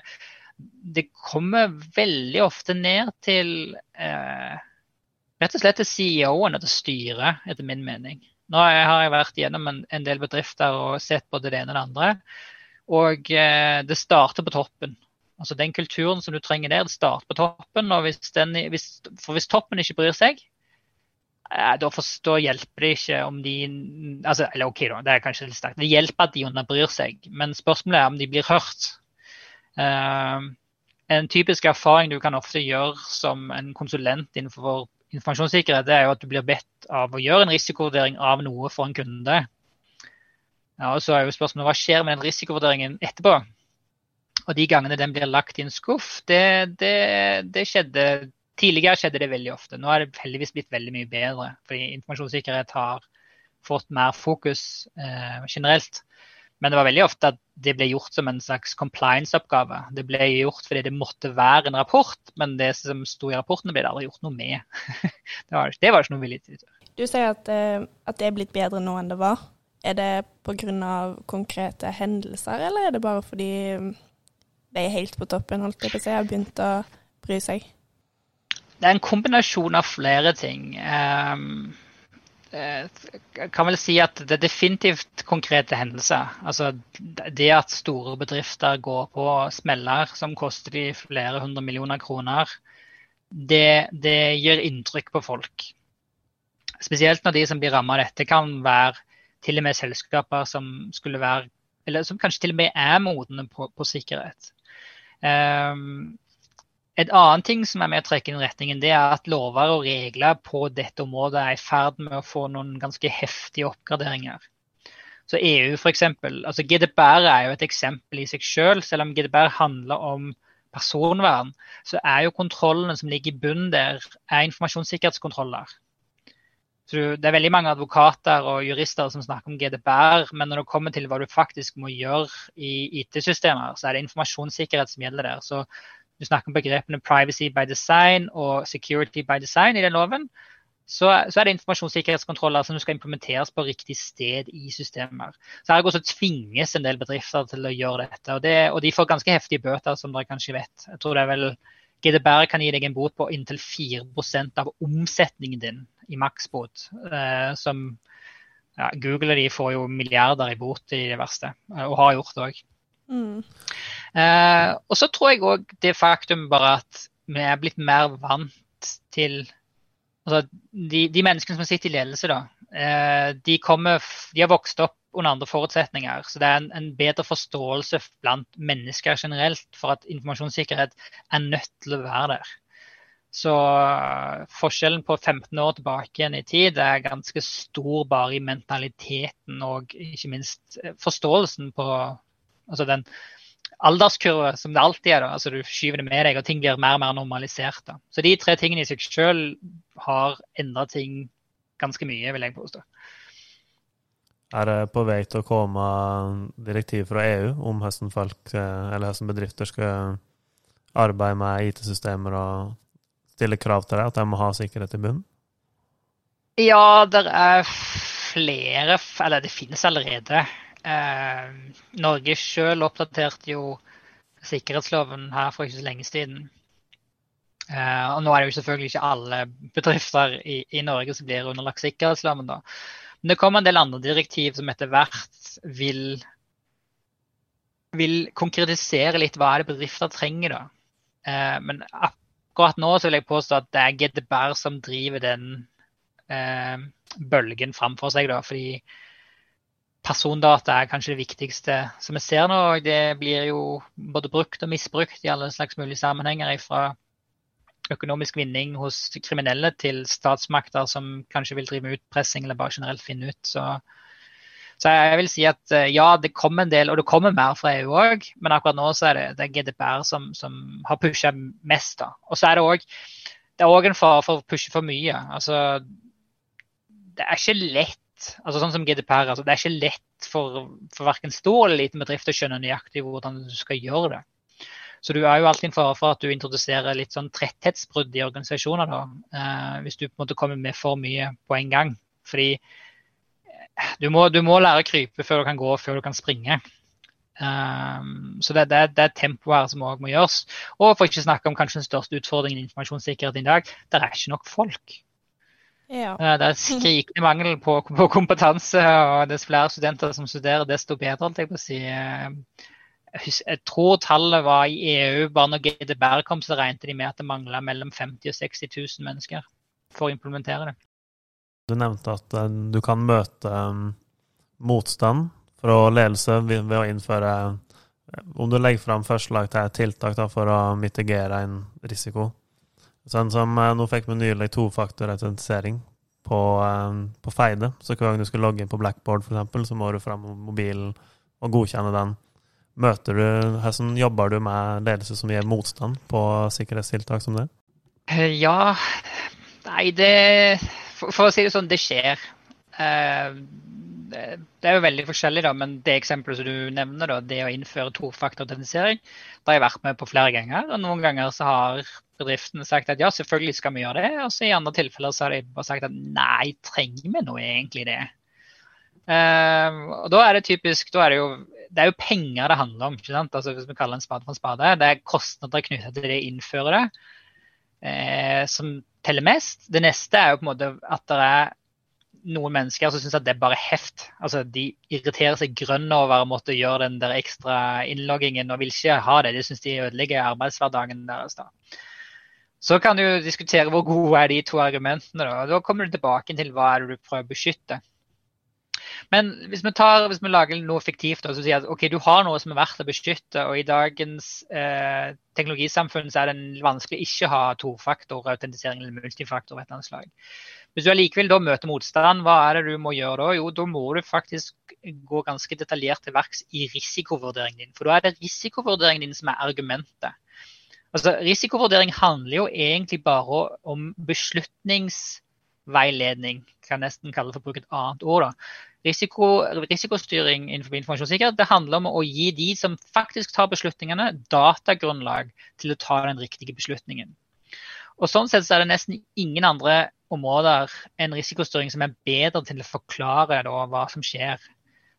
det kommer veldig ofte ned til eh, rett og slett til CEO-en og til styret, etter min mening. Nå har jeg vært gjennom en, en del bedrifter og sett både det ene og det andre. Og eh, det starter på toppen. Altså Den kulturen som du trenger der, det starter på toppen. og hvis den, hvis, For hvis toppen ikke bryr seg, Eh, da, forstår, hjelper det ikke om de altså, Eller OK, da, det er kanskje litt sterkt. Det hjelper at de underbryr seg, men spørsmålet er om de blir hørt. Uh, en typisk erfaring du kan ofte gjøre som en konsulent innenfor informasjonssikkerhet, det er jo at du blir bedt av å gjøre en risikovurdering av noe for en kunde. Ja, og så er jo spørsmålet hva skjer med den risikovurderingen etterpå? Og de gangene den blir lagt i en skuff, det, det, det skjedde Tidligere skjedde det veldig ofte. Nå er det heldigvis blitt veldig mye bedre. Fordi informasjonssikkerhet har fått mer fokus eh, generelt. Men det var veldig ofte at det ble gjort som en slags compliance-oppgave. Det ble gjort fordi det måtte være en rapport, men det som sto i rapporten, ble det aldri gjort noe med. det, var, det var ikke noe vilje til. Du sier at, eh, at, det er blitt bedre nå enn det var. Er det pga. konkrete hendelser, eller er det bare fordi de er helt på toppen, holdt jeg på å si, har begynt å bry seg? det er en kombinasjon av flere ting. Um, jeg kan vel si at det er definitivt konkrete hendelser. Altså det at store bedrifter går på smeller som koster de flere hundre millioner kroner, det, det gir inntrykk på folk. Spesielt når de som blir rammet av dette, kan være til og med selskaper som skulle være Eller som kanskje til og med er modne på, på sikkerhet. Um, et annet ting som er med å trekke inn retningen, det er at lover og regler på dette området er i ferd med å få noen ganske heftige oppgraderinger. Så EU for eksempel, Altså GDPR er jo et eksempel i seg selv. Selv om GDPR handler om personvern, så er jo kontrollene som ligger i bunnen der, er informasjonssikkerhetskontroller. Så det er veldig mange advokater og jurister som snakker om GDPR, men når det kommer til hva du faktisk må gjøre i IT-systemer, så er det informasjonssikkerhet som gjelder der. Så du snakker om begrepene privacy by design og security by design i den loven, så, så, er det informasjonssikkerhetskontroller som skal implementeres på riktig sted i systemer. Så Ergo så tvinges en del bedrifter til å gjøre dette. Og, det, og de får ganske heftige bøter, som dere kanskje vet. Jeg tror det er vel GDPR kan gi deg en bot på inntil 4% av omsetningen din i maksbot. Eh, som ja, Google de får jo milliarder i bot i det verste, eh, og har gjort det òg. Mm. Eh, og så tror jeg òg det faktum bare at vi er blitt mer vant til altså de, de, menneskene som sitter i ledelse, da, eh, de, kommer, de, har vokst opp under andre forutsetninger. Så det er en, en, bedre forståelse blant mennesker generelt for at informasjonssikkerhet er nødt til å være der. Så uh, forskjellen på 15 år tilbake igjen i tid er ganske stor bare i mentaliteten og ikke minst eh, forståelsen på altså den alderskurve som det alltid er. da, altså Du skyver det med deg, og ting blir mer og mer normalisert. da. Så de tre tingene i seg selv har endra ting ganske mye, vil jeg påstå. Er det på vei til å komme direktiv fra EU om folk, hvordan bedrifter skal arbeide med IT-systemer og stille krav til det, at de må ha sikkerhet i bunnen? Ja, det er flere Eller det finnes allerede Eh, Norge sjøl oppdaterte jo sikkerhetsloven her for ikke så lenge siden. Eh, og nå er det jo selvfølgelig ikke alle bedrifter i, i Norge som blir underlagt sikkerhetsloven. da. Men det kommer en del andre direktiv som etter hvert vil, vil konkretisere litt hva er det bedrifter trenger. da. Eh, men akkurat nå så vil jeg påstå at det er GDPR som driver den eh, bølgen framfor seg. da, fordi persondata er kanskje det viktigste som vi ser nå. og Det blir jo både brukt og misbrukt i alle slags mulige sammenhenger. fra økonomisk vinning hos kriminelle til statsmakter som kanskje vil drive med utpressing eller bare generelt finne ut. Så, så jeg vil si at eh, ja, det kommer en del, og det kommer mer fra EU òg. Men akkurat nå så er det, det er GDPR som, som har pusha mest. da. Og så er det òg det er òg en fare for å pushe for mye. Altså, det er ikke lett altså sånn som GDPR, altså, det er ikke lett for, for verken stor eller liten bedrift å skjønne nøyaktig hvordan du skal gjøre det. Så du er jo alltid en fare for at du introduserer litt sånn tretthetsbrudd i organisasjoner. da, eh, Hvis du på en måte kommer med for mye på en gang. Fordi du må, du må lære å krype før du kan gå, før du kan springe. Um, så det, det, det er tempoet her som òg må gjøres. Og for ikke å snakke om kanskje den største utfordringen i informasjonssikkerhet i dag, det er ikke nok folk. Ja. Uh, det er skrikende mangel på, på, kompetanse, og dess flere studenter som studerer, desto bedre. holdt jeg på å si. Uh, jeg tror tallet var i EU bare når GDPR kom, så regnet de med at det mangla mellom 50 og 60 000 mennesker for å implementere det. Du nevnte at eh, du kan møte um, motstand fra ledelse ved, å innføre eh, Om du legger fram forslag til tiltak for å mitigere en risiko. Sånn som eh, Nå fikk vi nylig tofaktorautentisering på, på Feide. Så hver gang du skal logge inn på Blackboard, f.eks., så må du fram mobilen og godkjenne den. Møter du, Hvordan jobber du med ledelse som gir motstand på sikkerhetstiltak som det? Eh, ja Nei, det For, for å si det sånn, det skjer. Uh, det er jo veldig forskjellig, da, men det eksempelet som du nevner, da, det å innføre tofaktorautentisering, det har jeg vært med på flere ganger. og Noen ganger så har bedriften sagt at ja, selvfølgelig skal vi gjøre det. Og så i andre tilfeller så har de bare sagt at nei, trenger vi nå egentlig det? Uh, og da er det typisk da er det jo det er jo penger det handler om. ikke sant? Altså Hvis vi kaller en spade for en spade. Det er kostnader knyttet til det å innføre det eh, som teller mest. Det neste er jo på en måte at det er noen mennesker som syns at det er bare heft. Altså De irriterer seg grønn over å måtte gjøre den der ekstra innloggingen og vil ikke ha det. De syns de ødelegger arbeidshverdagen deres. da. Så kan du diskutere hvor gode er de to argumentene. Da, da kommer du tilbake til hva er det du prøver å beskytte. Men hvis vi, tar, hvis vi lager noe fiktivt og sier at ok, du har noe som er verdt å beskytte, og i dagens eh, teknologisamfunn så er det vanskelig å ikke ha tofaktor-autentisering eller multifaktor. et annet slag. Hvis du allikevel da møter motstand, hva er det du må gjøre da? Jo, da må du faktisk gå ganske detaljert til verks i risikovurderingen din. For da er det risikovurderingen din som er argumentet. Altså, Risikovurdering handler jo egentlig bare om beslutnings veiledning, kan nesten kalle det for å bruke et annet ord. da. Risiko, risikostyring innenfor informasjonssikkerhet det handler om å gi de som faktisk tar beslutningene, datagrunnlag til å ta den riktige beslutningen. Og Sånn sett så er det nesten ingen andre områder enn risikostyring som er bedre til å forklare da, hva som skjer.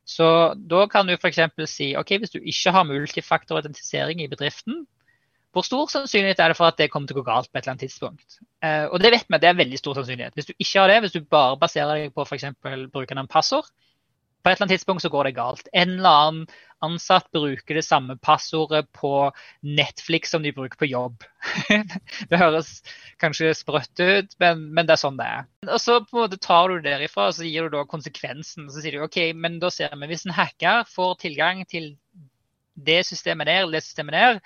Så Da kan du f.eks. si ok, hvis du ikke har multifaktoridentisering i bedriften, hvor stor sannsynlighet er det for at det kommer til å gå galt på et eller annet tidspunkt? Eh, og det vet vi, det er veldig stor sannsynlighet. Hvis du ikke har det, hvis du bare baserer deg på f.eks. bruken av passord, på et eller annet tidspunkt så går det galt. En eller annen ansatt bruker det samme passordet på Netflix som de bruker på jobb. det høres kanskje sprøtt ut, men, men, det er sånn det er. Og Så på en måte tar du det derifra og så gir du da konsekvensen. Så sier du OK, men da ser vi hvis en hacker får tilgang til det systemet der det systemet der,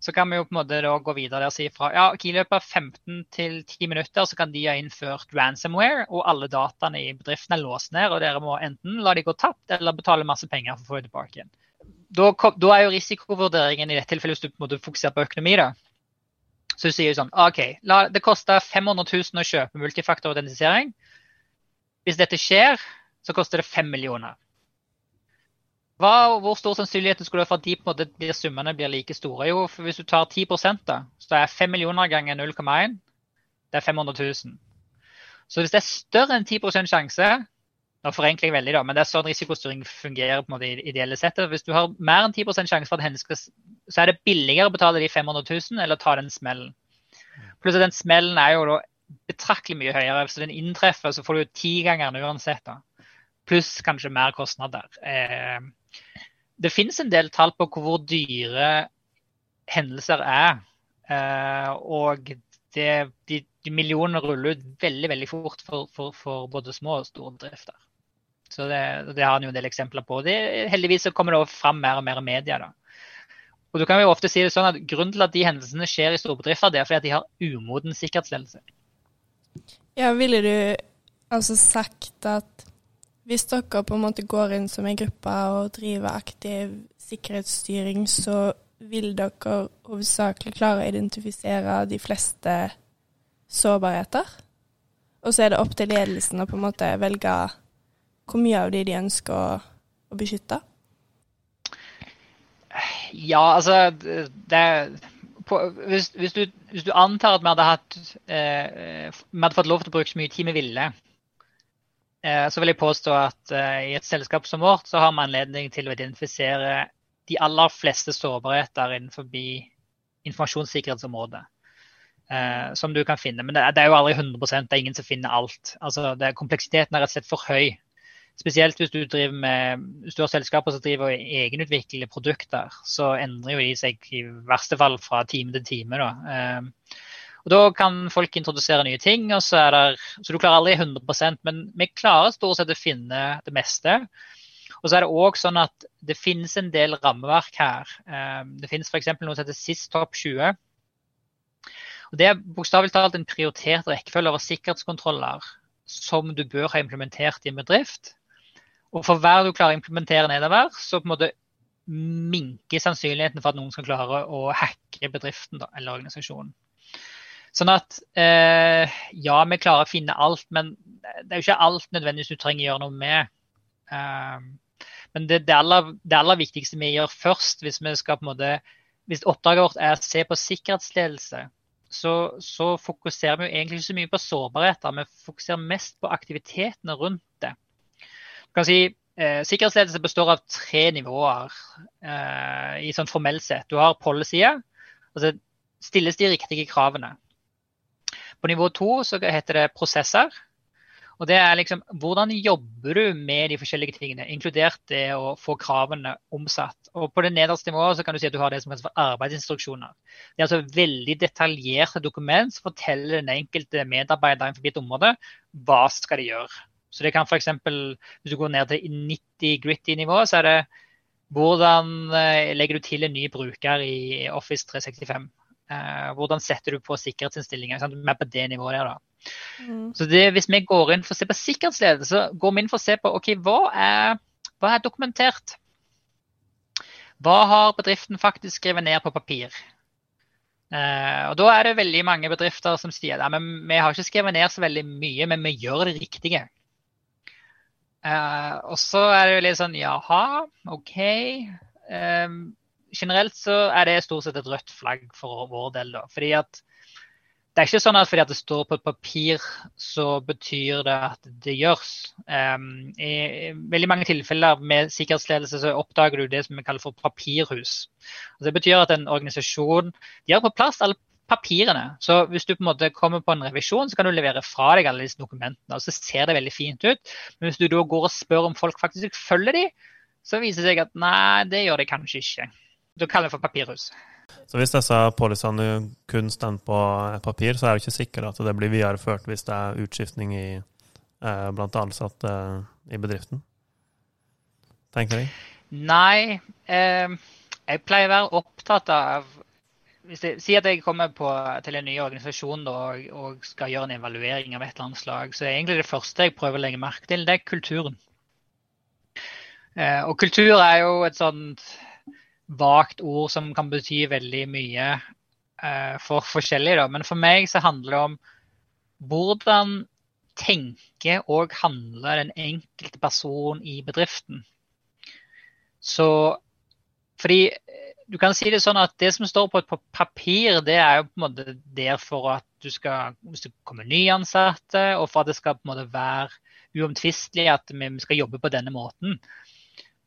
så kan vi jo på en måte gå videre og si fra ja, løpet av 15 til 10 minutter så kan de ha innført ransomware, og alle dataene i bedriften er låst ned, og dere må enten la de gå tapt eller betale masse penger for å få det tilbake igjen. Da, da er jo risikovurderingen i dette tilfellet, hvis du på en måte fokuserer på økonomi, da. Så du sier sånn OK, la, det koster 500 000 å kjøpe multifaktorautentisering. Hvis dette skjer, så koster det 5 millioner. Hva, hvor stor sannsynlighet skulle du for at de måte de, summene blir like store? Jo, for hvis du tar 10 da, så er 5 millioner ganger 0,1 det er 500 000. Så hvis det er større enn 10 sjanse nå forenkler jeg veldig, da, men det er sånn risikostyring fungerer på en måte ideelle settet. Hvis du har mer enn 10 sjanse for at henne skal Så er det billigere å betale de 500 000 eller ta den smellen. Pluss at den smellen er jo da betraktelig mye høyere. Hvis den inntreffer, så får du ti ganger den uansett. da. Pluss kanskje mer kostnader. Eh, det finnes en del tall på hvor dyre hendelser er. Eh, og det, de, de millionene ruller ut veldig veldig fort for, for, for, både små og store bedrifter. Så det, det har han jo en del eksempler på. Det, heldigvis så kommer det fram mer og mer i media. da. Og du kan jo ofte si det sånn at Grunnen til at de hendelsene skjer i store bedrifter, det er fordi at de har umoden sikkerhetsledelse. Ja, ville du altså sagt at hvis dere på en måte går inn som en gruppe og driver aktiv sikkerhetsstyring, så vil dere hovedsakelig klare å identifisere de fleste sårbarheter? Og så er det opp til ledelsen å på en måte velge hvor mye av de de ønsker å, å beskytte? Ja, altså det, på, hvis, hvis, du, hvis, du, antar at vi hadde, hatt, eh, vi hadde fått lov til å bruke så mye tid vi ville, så vil jeg påstå at eh, i et selskap som vårt så har vi anledning til å identifisere de aller fleste sårbarheter innenfor informasjonssikkerhetsområdet. Eh, som du kan finne. Men det, er jo aldri 100 det er ingen som finner alt. Altså, det, kompleksiteten er rett og slett for høy. Spesielt hvis du, driver med, store selskaper som driver og egenutvikler produkter, så endrer jo de seg i verste fall fra time til time. Da. Og da kan folk introdusere nye ting, og så, er det, så du klarer aldri 100% men vi klarer stort sett å finne det meste. Og så er det òg sånn at det finnes en del rammeverk her. Eh, det finnes f.eks. noe som heter SIS Top 20. Og Det er bokstavelig talt en prioritert rekkefølge over sikkerhetskontroller som du bør ha implementert i en bedrift. Og for hver du klarer å implementere nedover, så på en måte minker sannsynligheten for at noen skal klare å hacke bedriften da, eller organisasjonen. Sånn at eh, ja, vi klarer å finne alt, men det er jo ikke alt nødvendigvis du trenger å gjøre noe med. Eh, men det, det, aller, det, aller, viktigste vi gjør først, hvis, vi skal på en måte, hvis oppdraget vårt er å se på sikkerhetsledelse, så, så, fokuserer vi jo egentlig ikke så mye på sårbarheter. Vi fokuserer mest på aktivitetene rundt det. Du kan si eh, Sikkerhetsledelse består av tre nivåer eh, i sånn formell sett. Du har policyer. altså stilles de riktige kravene. På nivå to så heter det prosesser. Og det er liksom, Hvordan jobber du med de forskjellige tingene, inkludert det å få kravene omsatt. Og På det nederste nivået så kan du si at du har det som for arbeidsinstruksjoner. Det er altså veldig detaljerte dokument som forteller den enkelte medarbeider innenfor et område hva skal de gjøre. Så det kan f.eks. Hvis du går ned til 90 gritty nivå, så er det hvordan eh, legger du til en ny bruker i Office 365. Eh, hvordan setter du på sikkerhetsinnstillinger? Mer på det nivået der, da. Mm. Så det, Hvis vi går inn for å se på sikkerhetsledelse, så går vi inn for å se på ok, hva er, hva er dokumentert. Hva har bedriften faktisk skrevet ned på papir? Eh, og Da er det veldig mange bedrifter som sier at vi har ikke skrevet ned så veldig mye, men vi gjør det riktige. Eh, og så er det jo litt sånn jaha, OK. Eh, generelt så er det stort sett et rødt flagg for vår del, da. Fordi at det er ikke sånn at fordi at det står på et papir, så betyr det at det gjøres. Um, I veldig mange tilfeller med sikkerhetsledelse så oppdager du det som vi kaller for papirhus. Og det betyr at en organisasjon de har på plass alle papirene. Så hvis du på en måte kommer på en revisjon, så kan du levere fra deg alle disse dokumentene. og Så ser det veldig fint ut. Men hvis du da går og spør om folk faktisk følger de, så viser det seg at nei, det gjør de kanskje ikke. Da kaller det for papirhus. Så hvis disse policene kun står på papir, så er det ikke sikkert at det blir videreført hvis det er utskiftning i, eh, blant ansatte eh, i bedriften? Tenker jeg? Nei. Eh, jeg pleier å være opptatt av hvis jeg, Si at jeg kommer på, til en ny organisasjon og, og, skal gjøre en evaluering av et eller annet slag, så er egentlig det første jeg prøver å legge merke til, det er kulturen. Eh, og kultur er jo et sånt vagt ord som kan bety veldig mye uh, for forskjellige. Da. Men for meg så handler det om hvordan tenker og handler den enkelte person i bedriften. Så fordi du kan si det sånn at det som står på et papir, det er jo på en måte der for at du skal, hvis det kommer nyansatte, og for at det skal på en måte være uomtvistelig at vi skal jobbe på denne måten.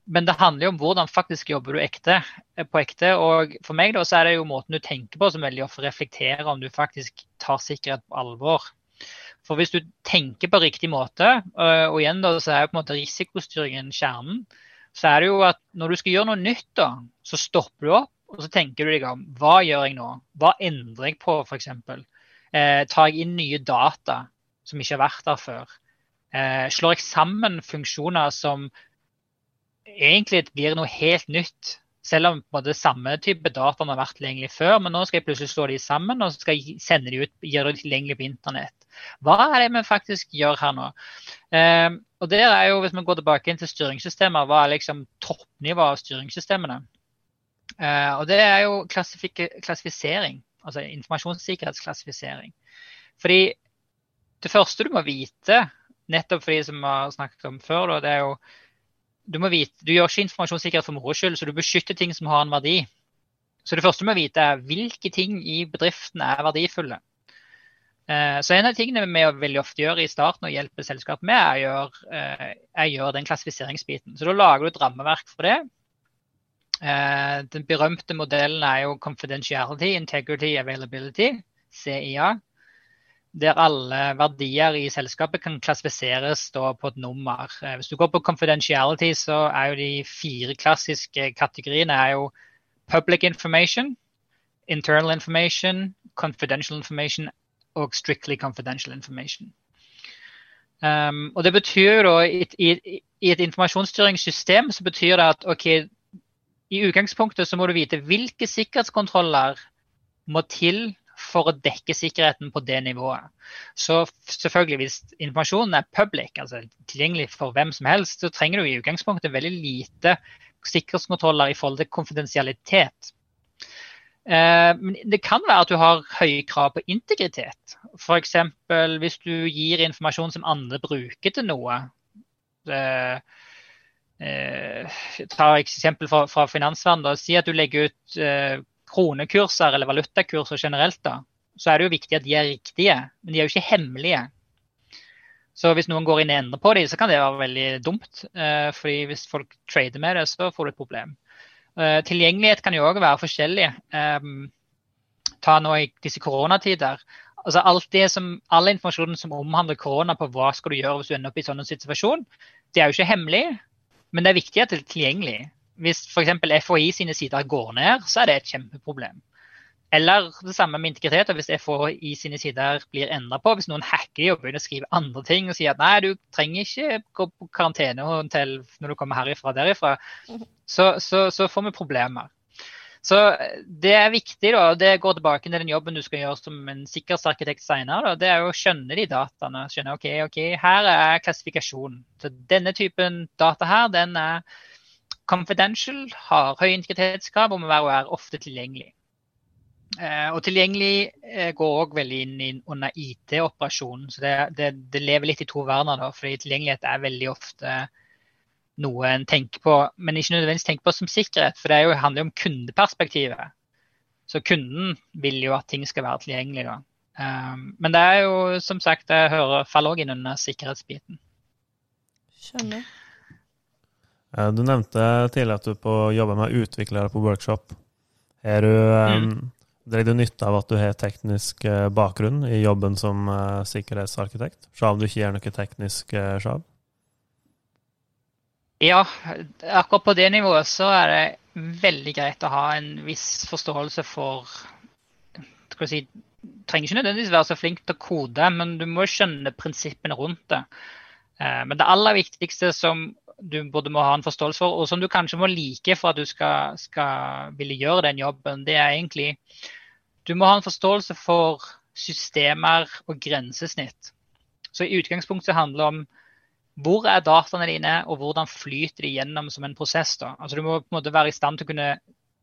Men det handler jo om hvordan faktisk jobber du ekte, eh, på ekte. Og for meg da, så er det jo måten du tenker på som veldig ofte reflekterer om du faktisk tar sikkerhet på alvor. For hvis du tenker på riktig måte, eh, og igjen da, så er jo på en måte risikostyringen kjernen, så er det jo at når du skal gjøre noe nytt, da, så stopper du opp og så tenker du deg om hva gjør jeg nå? Hva endrer jeg på, f.eks.? Eh, tar jeg inn nye data som ikke har vært der før? eh, slår jeg sammen funksjoner som egentlig blir noe helt nytt. Selv om både samme type data har vært tilgjengelig før, men nå skal jeg plutselig slå de sammen og så skal jeg sende de ut, gjøre de tilgjengelig på internett. Hva er det vi faktisk gjør her nå? Eh, og der er jo, Hvis vi går tilbake inn til styringssystemer, hva er liksom toppnivået av styringssystemene? Eh, og Det er jo klassifisering, altså informasjonssikkerhetsklassifisering. Fordi Det første du må vite, nettopp for de som har snakket om før, det er jo du, må vite, du gjør ikke informasjonssikkerhet for moro skyld, så du beskytter ting som har en verdi. Så det første du må vite, er hvilke ting i bedriften er verdifulle. Eh, så en av tingene vi veldig ofte gjør i starten og hjelper selskap med, er å gjøre, eh, er å gjøre den klassifiseringsbiten. Så da lager du et rammeverk for det. Eh, den berømte modellen er jo confidentiality, integrity, availability, CIA der alle verdier i selskapet kan klassifiseres på et nummer. Eh, hvis du går på confidentiality, så er jo de fire klassiske kategoriene er jo public information, internal information, confidential information og strictly confidential information. Um, og det betyr da, i, i, i, et informasjonsstyringssystem så betyr det at ok, i utgangspunktet så må du vite hvilke sikkerhetskontroller må til for å dekke sikkerheten på det nivået. Så selvfølgelig, hvis informasjonen er public, altså tilgjengelig for hvem som helst, så trenger du i utgangspunktet veldig lite sikkerhetskontroller i forhold til konfidensialitet. Eh, men det kan være at du har høye krav på integritet. F.eks. hvis du gir informasjon som andre bruker til noe. Eh, eh, ta eksempel fra, finansverdenen. Si at du legger ut eh, kronekurser eller valutakurser generelt, da, så er det jo viktig at de er riktige. Men de er jo ikke hemmelige. Så hvis noen går inn og endrer på dem, så kan det være veldig dumt. Eh, fordi hvis folk trader med det, så får du et problem. Eh, tilgjengelighet kan jo òg være forskjellig. Eh, ta nå i disse koronatider. Altså alt som, All informasjonen som omhandler korona på hva skal du gjøre hvis du ender opp i sånn situasjon, det er jo ikke hemmelig, men det er viktig at det er tilgjengelig. Hvis f.eks. FHI sine sider går ned, så er det et kjempeproblem. Eller det samme med integritet. Hvis FHI sine sider blir endra på, hvis noen hacker de og begynner å skrive andre ting og sier at nei, du trenger ikke gå på karantenehotell når du kommer herifra og derifra, så, så, så, får vi problemer. Så det er viktig, da, og det går tilbake til den jobben du skal gjøre som en sikkerhetsarkitekt senere. Det er å skjønne de dataene. Skjønne ok, ok, her er klassifikasjonen. Så denne typen data her, den er confidential, har høy integritetskrav og må være, være ofte tilgjengelig. Eh, og tilgjengelig eh, går òg veldig inn, under IT-operasjonen. Så det, det, det, lever litt i to verdener, da, fordi tilgjengelighet er veldig ofte noe en tenker på, men ikke nødvendigvis tenker på som sikkerhet. For det jo, handler jo om kundeperspektivet. Så kunden vil jo at ting skal være tilgjengelig. da. Um, men det er jo som sagt, jeg hører faller òg inn under sikkerhetsbiten. Skjønner. Du nevnte tidligere at du på, jobber med utviklere på workshop. Er du, mm. um, Drar du nytte av at du har teknisk uh, bakgrunn i jobben som sikkerhetsarkitekt? Selv om du ikke gjør noe teknisk sjøl? Ja, akkurat på det nivået så er det veldig greit å ha en viss forståelse for skal si, trenger ikke nødvendigvis være så flink til å kode, men du må skjønne prinsippene rundt det. Men det aller viktigste som du både må ha en forståelse for, og som du kanskje må like for at du skal, skal ville gjøre den jobben, det er egentlig Du må ha en forståelse for systemer og grensesnitt. Så i utgangspunktet handler det om hvor er dataene dine, og hvordan flyter de gjennom som en prosess. da. Altså Du må på en måte være i stand til å kunne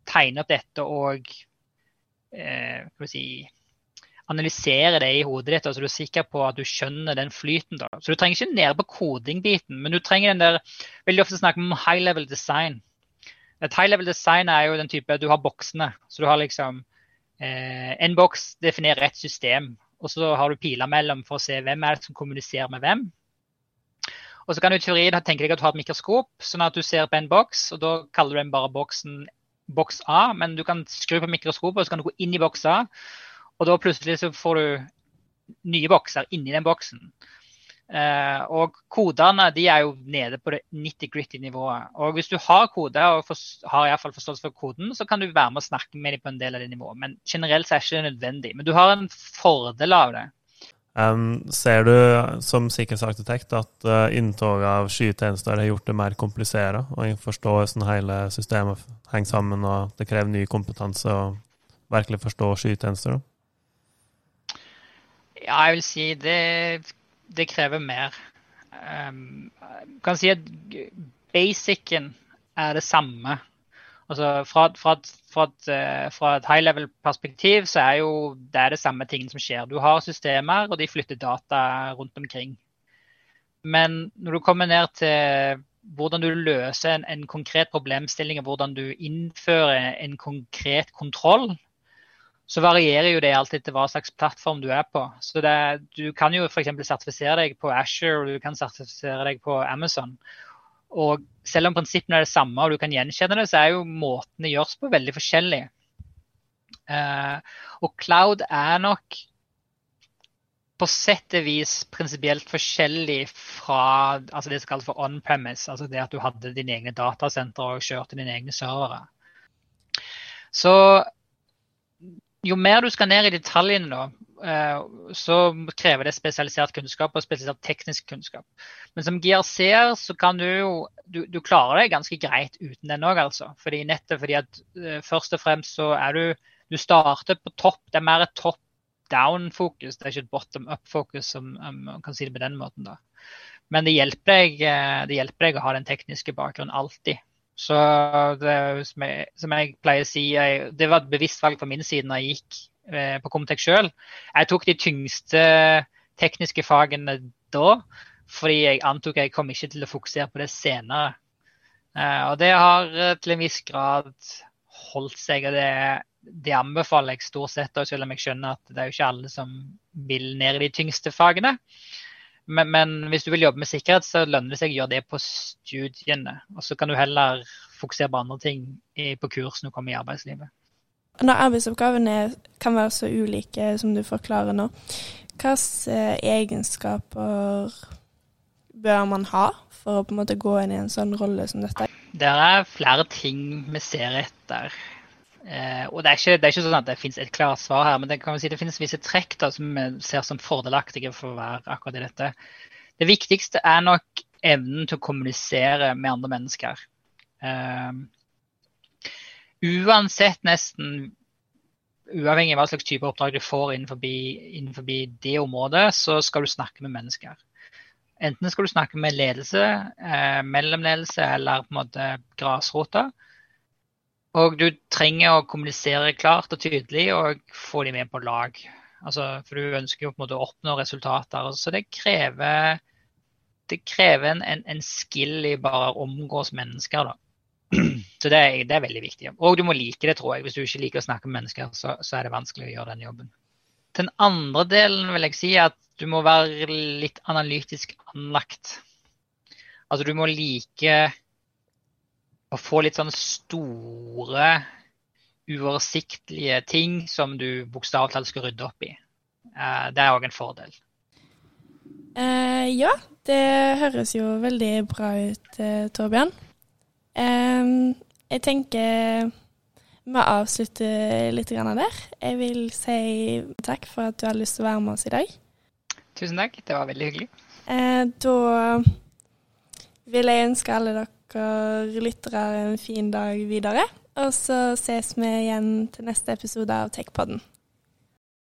tegne opp dette og eh, si, analysere det i hodet ditt, så altså du er sikker på at du skjønner den flyten. da. Så du trenger ikke nede på kodingbiten, men du trenger den der Veldig ofte snakker om high level design. Et high level design er jo den type du har boksene. Så du har liksom eh, En boks definerer et system, og så har du piler mellom for å se hvem er det som kommuniserer med hvem. Og så kan du i teorien tenke deg at du har et mikroskop, sånn at du ser på en boks, og da kaller du den bare boksen boks A, men du kan skru på mikroskopet, og så kan du gå inn i boks A. Og da plutselig så får du nye bokser inni den boksen. Uh, og kodene de er jo nede på det nitty-gritty nivået. Og hvis du har kode og for, har i fall forståelse for koden, så kan du være med og snakke med dem på en del av det nivået. Men generelt så er det ikke nødvendig. Men du har en fordel av det. Um, ser du som sikkerhetsarkitekt at uh, inntoget av skytjenester har gjort det mer komplisert og forstå hvordan hele systemet henger sammen, og det krever ny kompetanse å virkelig forstå skytjenester? Ja, jeg vil si det, det krever mer. Um, kan si at basicen er det samme. Altså fra, fra, fra, et, eh, fra et high level-perspektiv så er jo det er det samme tingene som skjer. Du har systemer, og de flytter data rundt omkring. Men når du kommer ned til hvordan du løser en, en konkret problemstilling, og hvordan du innfører en konkret kontroll, så varierer jo det alltid til hva slags plattform du er på. Så det, Du kan jo f.eks. sertifisere deg på Asher og du kan sertifisere deg på Amazon. Og selv om prinsippene er det samme og du kan gjenkjenne det, så er jo måten det gjøres på veldig forskjellig. Uh, og cloud er nok på sett og vis prinsipielt forskjellig fra altså det som kalles for on-premise. Altså det at du hadde dine egne datasentre og kjørte dine egne servere. Så jo mer du skal ned i detaljene, da, Eh, så krever det spesialisert kunnskap og spesialisert teknisk kunnskap. Men som GRC-er så kan du jo du, du, klarer deg ganske greit uten den òg, altså. Fordi nettet fordi at uh, først og fremst så er du Du starter på topp. Det er mer et top down-fokus, det er ikke et bottom up-fokus, om man kan si det på den måten. da. Men det hjelper, deg, eh, det hjelper deg å ha den tekniske bakgrunnen alltid. Så det, som, jeg, som jeg pleier å si, jeg, det var et bevisst valg fra min side når jeg gikk Eh, på Comtec sjøl. Jeg tok de tyngste tekniske fagene da, fordi jeg antok jeg kom ikke til å fokusere på det senere. Eh, og det har eh, til en viss grad holdt seg, og det, det anbefaler jeg stort sett, selv om jeg skjønner at det er jo ikke alle som vil ned i de tyngste fagene. Men, men, hvis du vil jobbe med sikkerhet, så lønner det seg å gjøre det på studiene. Og så kan du heller fokusere på andre ting på kurs når du kommer i arbeidslivet. Når arbeidsoppgavene kan være så ulike som du forklarer nå, hvilke eh, egenskaper bør man ha for å på en måte gå inn i en sånn rolle som dette? Det er flere ting vi ser etter. Eh, og det er, ikke, det er, ikke, sånn at det finnes et klart svar her, men det, kan vi si, det finnes visse trekk da, som vi ser som fordelaktige for å være akkurat i dette. Det viktigste er nok evnen til å kommunisere med andre mennesker. Eh, uansett nesten Uavhengig av hva slags type oppdrag du får innenfor, innenfor det området, så skal du snakke med mennesker. Enten skal du snakke med ledelse, eh, mellomledelse eller på en måte grasrota. Og du trenger å kommunisere klart og tydelig og få dem med på lag. Altså, for du ønsker jo på en måte å oppnå resultater. Så det krever, det krever en, en, skill i bare å omgås mennesker. da. Så det er, det er, veldig viktig. Og du må like det, tror jeg. Hvis du ikke liker å snakke med mennesker, så, så, er det vanskelig å gjøre den jobben. Den andre delen vil jeg si at du må være litt analytisk anlagt. Altså du må like å få litt sånne store, uoversiktlige ting som du bokstavelig talt skal rydde opp i. Uh, det er òg en fordel. Eh, ja, det høres jo veldig bra ut, uh, Torbjørn. Eh, jeg tenker vi avslutter litt der. Jeg vil si takk for at du har lyst til å være med oss i dag. Tusen takk, det var veldig hyggelig. Eh, da vil jeg ønske alle dere lyttere en fin dag videre. Og så ses vi igjen til neste episode av Tekpodden.